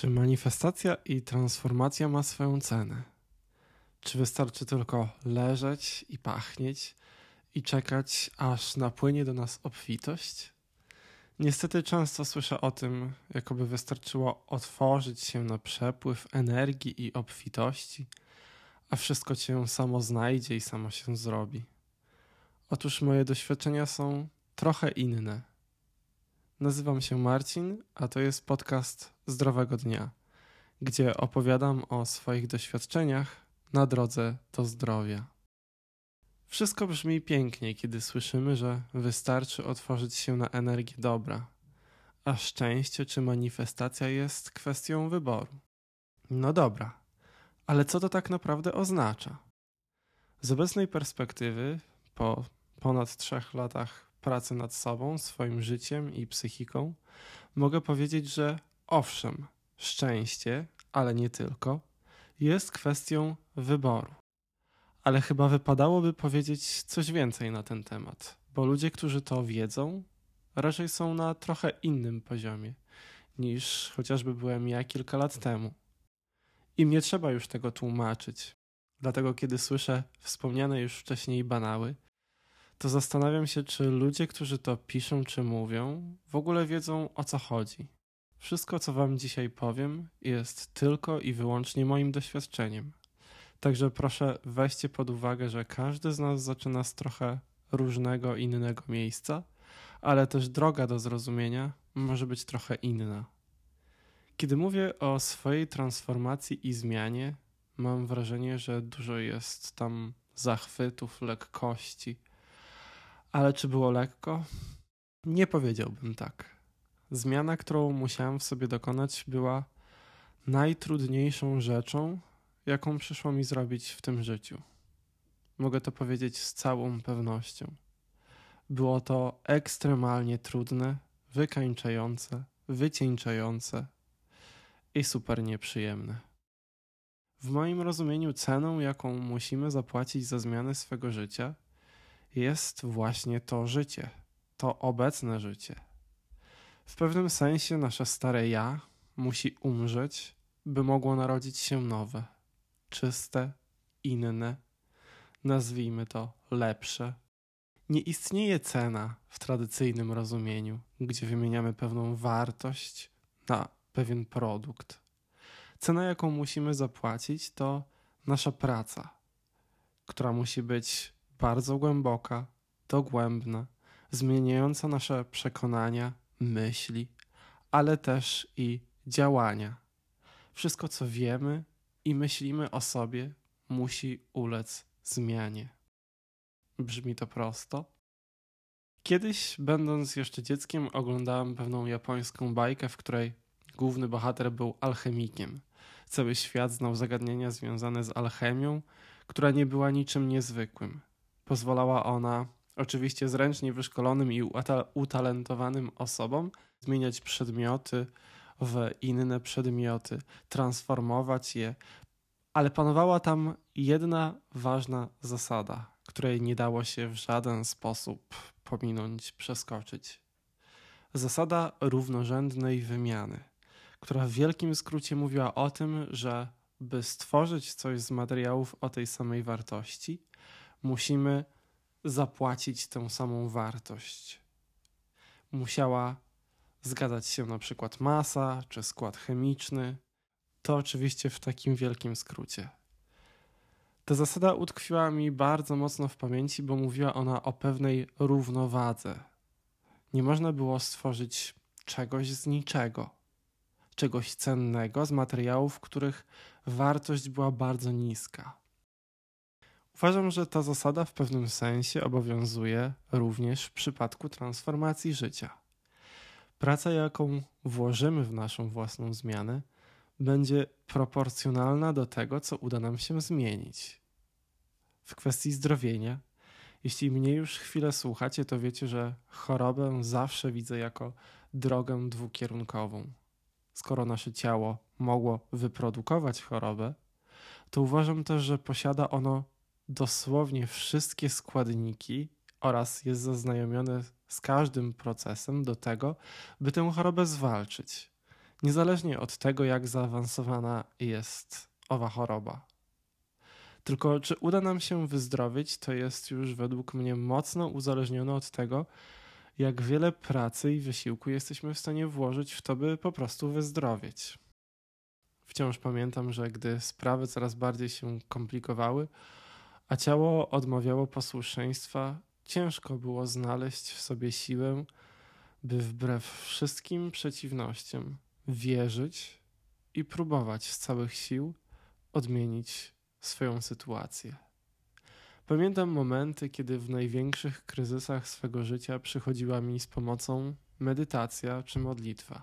Czy manifestacja i transformacja ma swoją cenę? Czy wystarczy tylko leżeć i pachnieć i czekać, aż napłynie do nas obfitość? Niestety często słyszę o tym, jakoby wystarczyło otworzyć się na przepływ energii i obfitości, a wszystko cię samo znajdzie i samo się zrobi. Otóż moje doświadczenia są trochę inne. Nazywam się Marcin, a to jest podcast Zdrowego Dnia, gdzie opowiadam o swoich doświadczeniach na drodze do zdrowia. Wszystko brzmi pięknie, kiedy słyszymy, że wystarczy otworzyć się na energię dobra, a szczęście czy manifestacja jest kwestią wyboru. No dobra, ale co to tak naprawdę oznacza? Z obecnej perspektywy, po ponad trzech latach pracy nad sobą, swoim życiem i psychiką, mogę powiedzieć, że owszem, szczęście, ale nie tylko, jest kwestią wyboru. Ale chyba wypadałoby powiedzieć coś więcej na ten temat, bo ludzie, którzy to wiedzą, raczej są na trochę innym poziomie niż chociażby byłem ja kilka lat temu. Im nie trzeba już tego tłumaczyć. Dlatego, kiedy słyszę wspomniane już wcześniej banały, to zastanawiam się, czy ludzie, którzy to piszą czy mówią, w ogóle wiedzą o co chodzi. Wszystko, co Wam dzisiaj powiem, jest tylko i wyłącznie moim doświadczeniem. Także proszę weźcie pod uwagę, że każdy z nas zaczyna z trochę różnego, innego miejsca, ale też droga do zrozumienia może być trochę inna. Kiedy mówię o swojej transformacji i zmianie, mam wrażenie, że dużo jest tam zachwytów, lekkości ale czy było lekko? Nie powiedziałbym tak. Zmiana, którą musiałem w sobie dokonać, była najtrudniejszą rzeczą, jaką przyszło mi zrobić w tym życiu. Mogę to powiedzieć z całą pewnością. Było to ekstremalnie trudne, wykańczające, wycieńczające i super nieprzyjemne. W moim rozumieniu, ceną, jaką musimy zapłacić za zmianę swego życia, jest właśnie to życie, to obecne życie. W pewnym sensie nasze stare ja musi umrzeć, by mogło narodzić się nowe, czyste, inne, nazwijmy to lepsze. Nie istnieje cena w tradycyjnym rozumieniu, gdzie wymieniamy pewną wartość na pewien produkt. Cena, jaką musimy zapłacić, to nasza praca, która musi być bardzo głęboka, dogłębna, zmieniająca nasze przekonania, myśli, ale też i działania. Wszystko, co wiemy i myślimy o sobie, musi ulec zmianie. Brzmi to prosto? Kiedyś, będąc jeszcze dzieckiem, oglądałem pewną japońską bajkę, w której główny bohater był alchemikiem. Cały świat znał zagadnienia związane z alchemią, która nie była niczym niezwykłym. Pozwalała ona, oczywiście zręcznie wyszkolonym i utalentowanym osobom, zmieniać przedmioty w inne przedmioty, transformować je, ale panowała tam jedna ważna zasada, której nie dało się w żaden sposób pominąć, przeskoczyć. Zasada równorzędnej wymiany, która w wielkim skrócie mówiła o tym, że by stworzyć coś z materiałów o tej samej wartości, musimy zapłacić tę samą wartość. Musiała zgadzać się na przykład masa czy skład chemiczny. To oczywiście w takim wielkim skrócie. Ta zasada utkwiła mi bardzo mocno w pamięci, bo mówiła ona o pewnej równowadze. Nie można było stworzyć czegoś z niczego, czegoś cennego z materiałów, których wartość była bardzo niska. Uważam, że ta zasada w pewnym sensie obowiązuje również w przypadku transformacji życia. Praca, jaką włożymy w naszą własną zmianę, będzie proporcjonalna do tego, co uda nam się zmienić. W kwestii zdrowienia, jeśli mnie już chwilę słuchacie, to wiecie, że chorobę zawsze widzę jako drogę dwukierunkową. Skoro nasze ciało mogło wyprodukować chorobę, to uważam też, że posiada ono dosłownie wszystkie składniki oraz jest zaznajomione z każdym procesem do tego, by tę chorobę zwalczyć. niezależnie od tego, jak zaawansowana jest owa choroba. Tylko czy uda nam się wyzdrowieć, to jest już według mnie mocno uzależnione od tego, jak wiele pracy i wysiłku jesteśmy w stanie włożyć w to, by po prostu wyzdrowieć. Wciąż pamiętam, że gdy sprawy coraz bardziej się komplikowały, a ciało odmawiało posłuszeństwa, ciężko było znaleźć w sobie siłę, by wbrew wszystkim przeciwnościom wierzyć i próbować z całych sił odmienić swoją sytuację. Pamiętam momenty, kiedy w największych kryzysach swego życia przychodziła mi z pomocą medytacja czy modlitwa.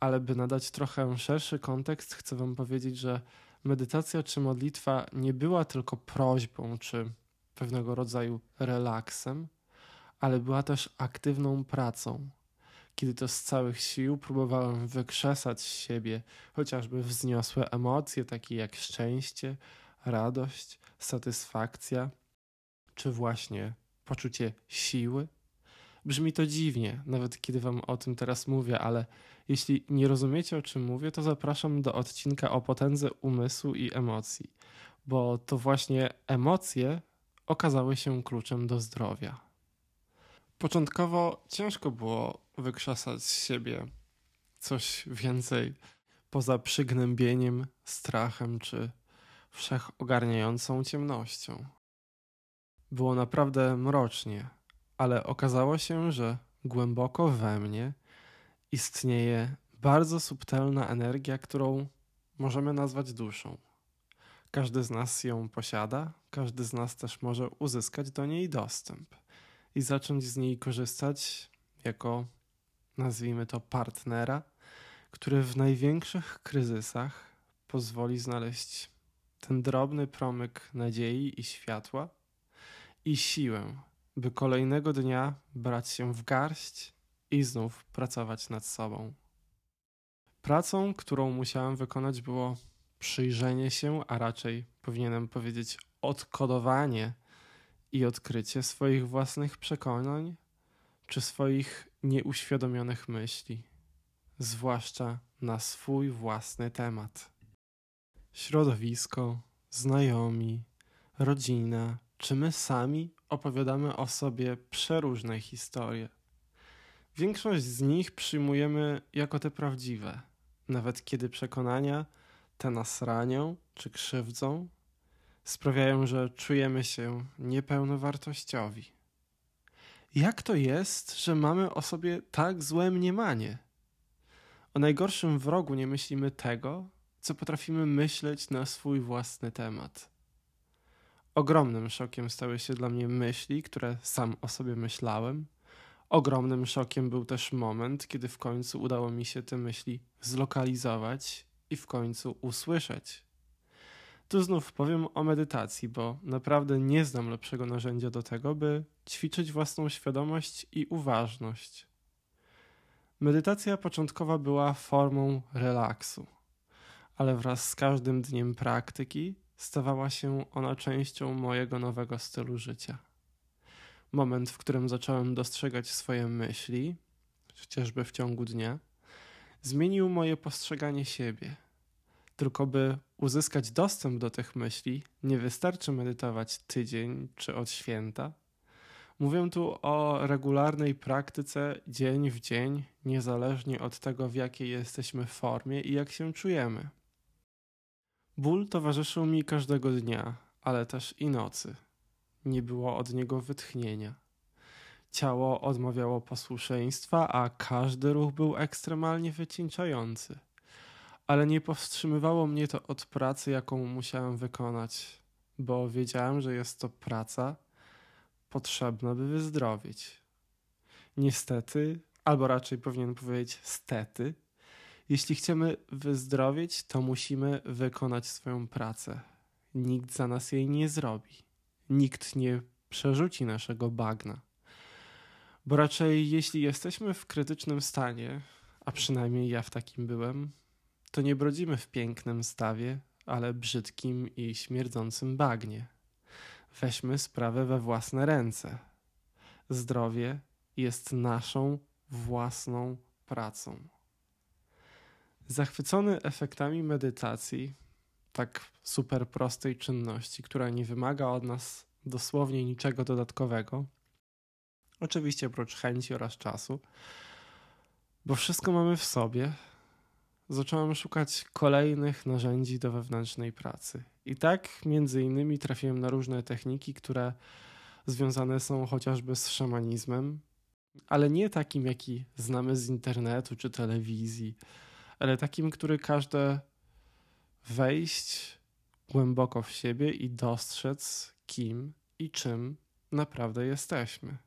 Ale by nadać trochę szerszy kontekst, chcę Wam powiedzieć, że medytacja czy modlitwa nie była tylko prośbą czy pewnego rodzaju relaksem, ale była też aktywną pracą. Kiedy to z całych sił próbowałem wykrzesać z siebie chociażby wzniosłe emocje, takie jak szczęście, radość, satysfakcja, czy właśnie poczucie siły. Brzmi to dziwnie, nawet kiedy Wam o tym teraz mówię, ale jeśli nie rozumiecie o czym mówię, to zapraszam do odcinka o potędze umysłu i emocji, bo to właśnie emocje okazały się kluczem do zdrowia. Początkowo ciężko było wykrzesać z siebie coś więcej poza przygnębieniem, strachem czy wszechogarniającą ciemnością. Było naprawdę mrocznie, ale okazało się, że głęboko we mnie istnieje bardzo subtelna energia, którą możemy nazwać duszą. Każdy z nas ją posiada, każdy z nas też może uzyskać do niej dostęp i zacząć z niej korzystać jako, nazwijmy to, partnera, który w największych kryzysach pozwoli znaleźć ten drobny promyk nadziei i światła i siłę, by kolejnego dnia brać się w garść i znów pracować nad sobą. Pracą, którą musiałem wykonać, było przyjrzenie się, a raczej powinienem powiedzieć odkodowanie i odkrycie swoich własnych przekonań czy swoich nieuświadomionych myśli, zwłaszcza na swój własny temat. Środowisko, znajomi, rodzina, czy my sami opowiadamy o sobie przeróżne historie. Większość z nich przyjmujemy jako te prawdziwe, nawet kiedy przekonania te nas ranią czy krzywdzą, sprawiają, że czujemy się niepełnowartościowi. Jak to jest, że mamy o sobie tak złe mniemanie? O najgorszym wrogu nie myślimy tego, co potrafimy myśleć na swój własny temat. Ogromnym szokiem stały się dla mnie myśli, które sam o sobie myślałem. Ogromnym szokiem był też moment, kiedy w końcu udało mi się te myśli zlokalizować i w końcu usłyszeć. Tu znów powiem o medytacji, bo naprawdę nie znam lepszego narzędzia do tego, by ćwiczyć własną świadomość i uważność. Medytacja początkowa była formą relaksu, ale wraz z każdym dniem praktyki stawała się ona częścią mojego nowego stylu życia. Moment, w którym zacząłem dostrzegać swoje myśli, chociażby w ciągu dnia, zmienił moje postrzeganie siebie. Tylko by uzyskać dostęp do tych myśli, nie wystarczy medytować tydzień czy od święta. Mówię tu o regularnej praktyce dzień w dzień, niezależnie od tego, w jakiej jesteśmy formie i jak się czujemy. Ból towarzyszył mi każdego dnia, ale też i nocy. Nie było od niego wytchnienia. Ciało odmawiało posłuszeństwa, a każdy ruch był ekstremalnie wycieńczający. Ale nie powstrzymywało mnie to od pracy, jaką musiałem wykonać, bo wiedziałem, że jest to praca potrzebna, by wyzdrowieć. Niestety, albo raczej powinien powiedzieć stety, jeśli chcemy wyzdrowieć, to musimy wykonać swoją pracę. Nikt za nas jej nie zrobi. Nikt nie przerzuci naszego bagna. Bo raczej, jeśli jesteśmy w krytycznym stanie, a przynajmniej ja w takim byłem, to nie brodzimy w pięknym stawie, ale brzydkim i śmierdzącym bagnie. Weźmy sprawę we własne ręce. Zdrowie jest naszą własną pracą. Zachwycony efektami medytacji, tak super prostej czynności, która nie wymaga od nas dosłownie niczego dodatkowego, oczywiście oprócz chęci oraz czasu, bo wszystko mamy w sobie, zacząłem szukać kolejnych narzędzi do wewnętrznej pracy. I tak między innymi trafiłem na różne techniki, które związane są chociażby z szamanizmem, ale nie takim, jaki znamy z internetu czy telewizji, ale takim, który każde wejść głęboko w siebie i dostrzec, kim i czym naprawdę jesteśmy.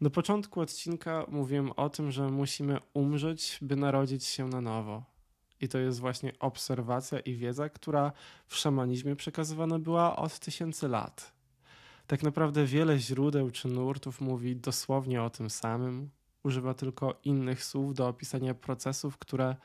Do początku odcinka mówiłem o tym, że musimy umrzeć, by narodzić się na nowo. I to jest właśnie obserwacja i wiedza, która w szamanizmie przekazywana była od tysięcy lat. Tak naprawdę wiele źródeł czy nurtów mówi dosłownie o tym samym, używa tylko innych słów do opisania procesów, które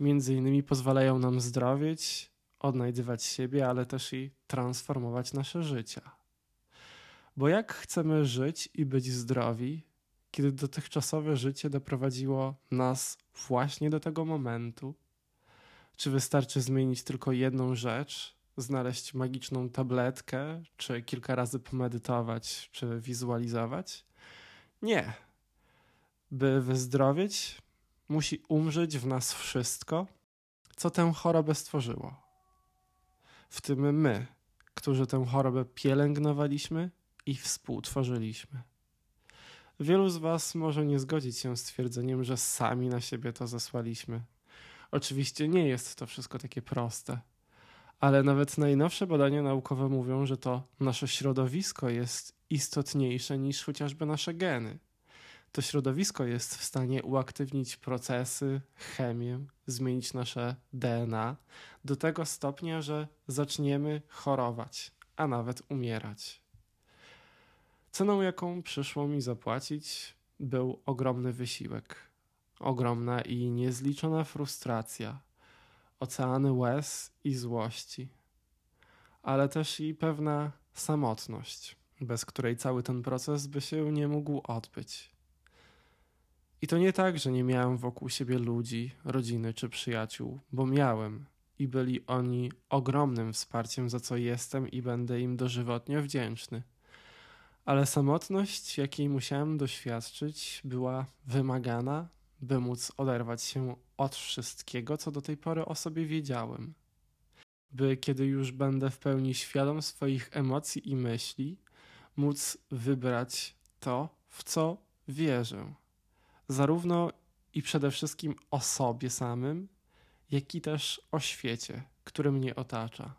między innymi pozwalają nam zdrowieć, odnajdywać siebie, ale też i transformować nasze życia. Bo jak chcemy żyć i być zdrowi, kiedy dotychczasowe życie doprowadziło nas właśnie do tego momentu? Czy wystarczy zmienić tylko jedną rzecz, znaleźć magiczną tabletkę, czy kilka razy pomedytować, czy wizualizować? Nie. By wyzdrowieć, musi umrzeć w nas wszystko, co tę chorobę stworzyło. W tym my, którzy tę chorobę pielęgnowaliśmy i współtworzyliśmy. Wielu z Was może nie zgodzić się z twierdzeniem, że sami na siebie to zesłaliśmy. Oczywiście nie jest to wszystko takie proste, ale nawet najnowsze badania naukowe mówią, że to nasze środowisko jest istotniejsze niż chociażby nasze geny. To środowisko jest w stanie uaktywnić procesy, chemię, zmienić nasze DNA do tego stopnia, że zaczniemy chorować, a nawet umierać. Ceną, jaką przyszło mi zapłacić, był ogromny wysiłek, ogromna i niezliczona frustracja, oceany łez i złości, ale też i pewna samotność, bez której cały ten proces by się nie mógł odbyć. I to nie tak, że nie miałem wokół siebie ludzi, rodziny czy przyjaciół, bo miałem i byli oni ogromnym wsparciem, za co jestem i będę im dożywotnio wdzięczny ale samotność, jakiej musiałem doświadczyć, była wymagana, by móc oderwać się od wszystkiego, co do tej pory o sobie wiedziałem. By kiedy już będę w pełni świadom swoich emocji i myśli, móc wybrać to, w co wierzę. Zarówno i przede wszystkim o sobie samym, jak i też o świecie, który mnie otacza.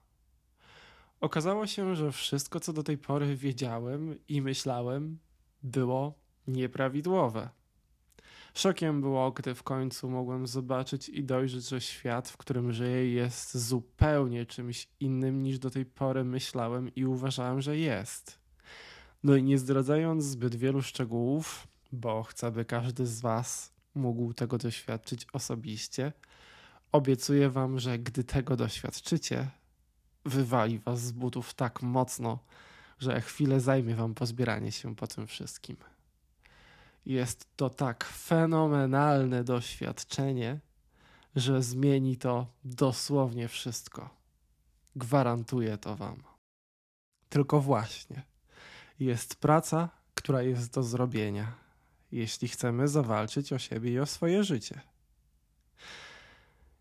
Okazało się, że wszystko, co do tej pory wiedziałem i myślałem, było nieprawidłowe. Szokiem było, gdy w końcu mogłem zobaczyć i dojrzeć, że świat, w którym żyję, jest zupełnie czymś innym niż do tej pory myślałem i uważałem, że jest. No i nie zdradzając zbyt wielu szczegółów, bo chcę, by każdy z Was mógł tego doświadczyć osobiście, obiecuję Wam, że gdy tego doświadczycie, wywali was z butów tak mocno, że chwilę zajmie wam pozbieranie się po tym wszystkim. Jest to tak fenomenalne doświadczenie, że zmieni to dosłownie wszystko. Gwarantuję to wam. Tylko właśnie, jest praca, która jest do zrobienia, jeśli chcemy zawalczyć o siebie i o swoje życie.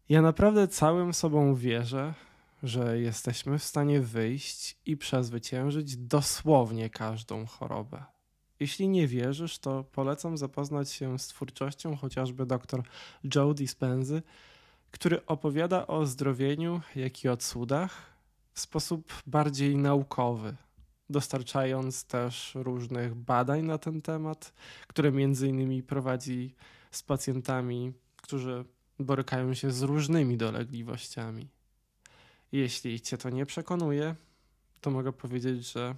Ja naprawdę całym sobą wierzę, że jesteśmy w stanie wyjść i przezwyciężyć dosłownie każdą chorobę. Jeśli nie wierzysz, to polecam zapoznać się z twórczością chociażby dr Joe Dispenzy, który opowiada o zdrowieniu, jak i o cudach w sposób bardziej naukowy, dostarczając też różnych badań na ten temat, które między innymi prowadzi z pacjentami, którzy borykają się z różnymi dolegliwościami. Jeśli cię to nie przekonuje, to mogę powiedzieć, że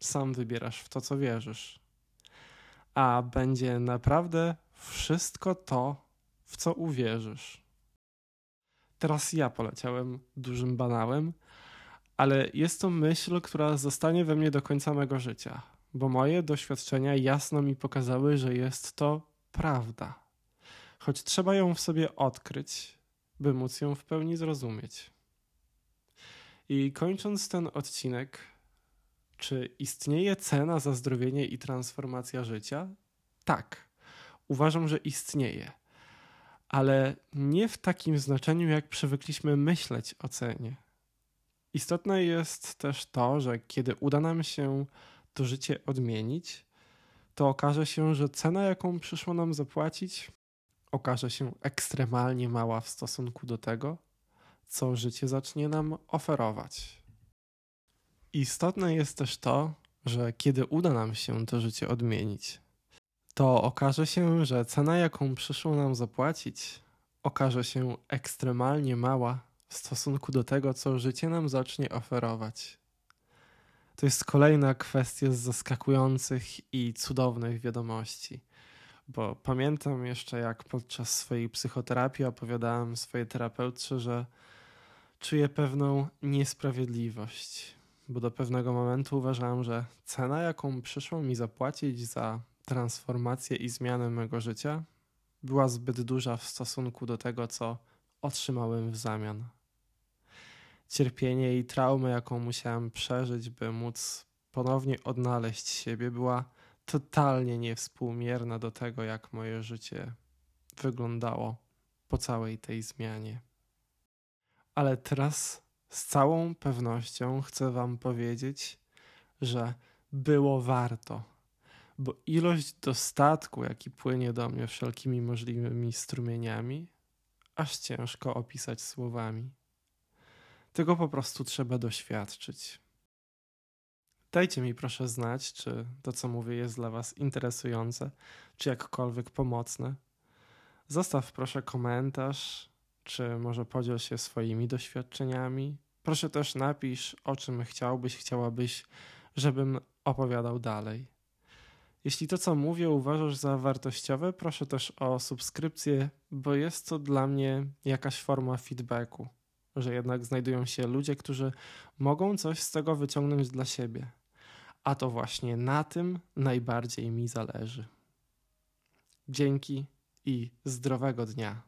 sam wybierasz w to, co wierzysz. A będzie naprawdę wszystko to, w co uwierzysz. Teraz ja poleciałem dużym banałem, ale jest to myśl, która zostanie we mnie do końca mego życia, bo moje doświadczenia jasno mi pokazały, że jest to prawda. Choć trzeba ją w sobie odkryć, by móc ją w pełni zrozumieć. I kończąc ten odcinek, czy istnieje cena za zdrowienie i transformacja życia? Tak, uważam, że istnieje, ale nie w takim znaczeniu, jak przywykliśmy myśleć o cenie. Istotne jest też to, że kiedy uda nam się to życie odmienić, to okaże się, że cena, jaką przyszło nam zapłacić, okaże się ekstremalnie mała w stosunku do tego, co życie zacznie nam oferować. Istotne jest też to, że kiedy uda nam się to życie odmienić, to okaże się, że cena, jaką przyszło nam zapłacić, okaże się ekstremalnie mała w stosunku do tego, co życie nam zacznie oferować. To jest kolejna kwestia z zaskakujących i cudownych wiadomości. Bo pamiętam jeszcze, jak podczas swojej psychoterapii opowiadałem swojej terapeutce, że czuję pewną niesprawiedliwość, bo do pewnego momentu uważałem, że cena, jaką przyszło mi zapłacić za transformację i zmianę mego życia, była zbyt duża w stosunku do tego, co otrzymałem w zamian. Cierpienie i traumę, jaką musiałem przeżyć, by móc ponownie odnaleźć siebie, była totalnie niewspółmierna do tego, jak moje życie wyglądało po całej tej zmianie. Ale teraz z całą pewnością chcę Wam powiedzieć, że było warto, bo ilość dostatku, jaki płynie do mnie wszelkimi możliwymi strumieniami, aż ciężko opisać słowami. Tego po prostu trzeba doświadczyć. Dajcie mi proszę znać, czy to, co mówię, jest dla Was interesujące, czy jakkolwiek pomocne. Zostaw proszę komentarz, czy może podziel się swoimi doświadczeniami. Proszę też napisz, o czym chciałbyś, chciałabyś, żebym opowiadał dalej. Jeśli to, co mówię, uważasz za wartościowe, proszę też o subskrypcję, bo jest to dla mnie jakaś forma feedbacku, że jednak znajdują się ludzie, którzy mogą coś z tego wyciągnąć dla siebie. A to właśnie na tym najbardziej mi zależy. Dzięki i zdrowego dnia.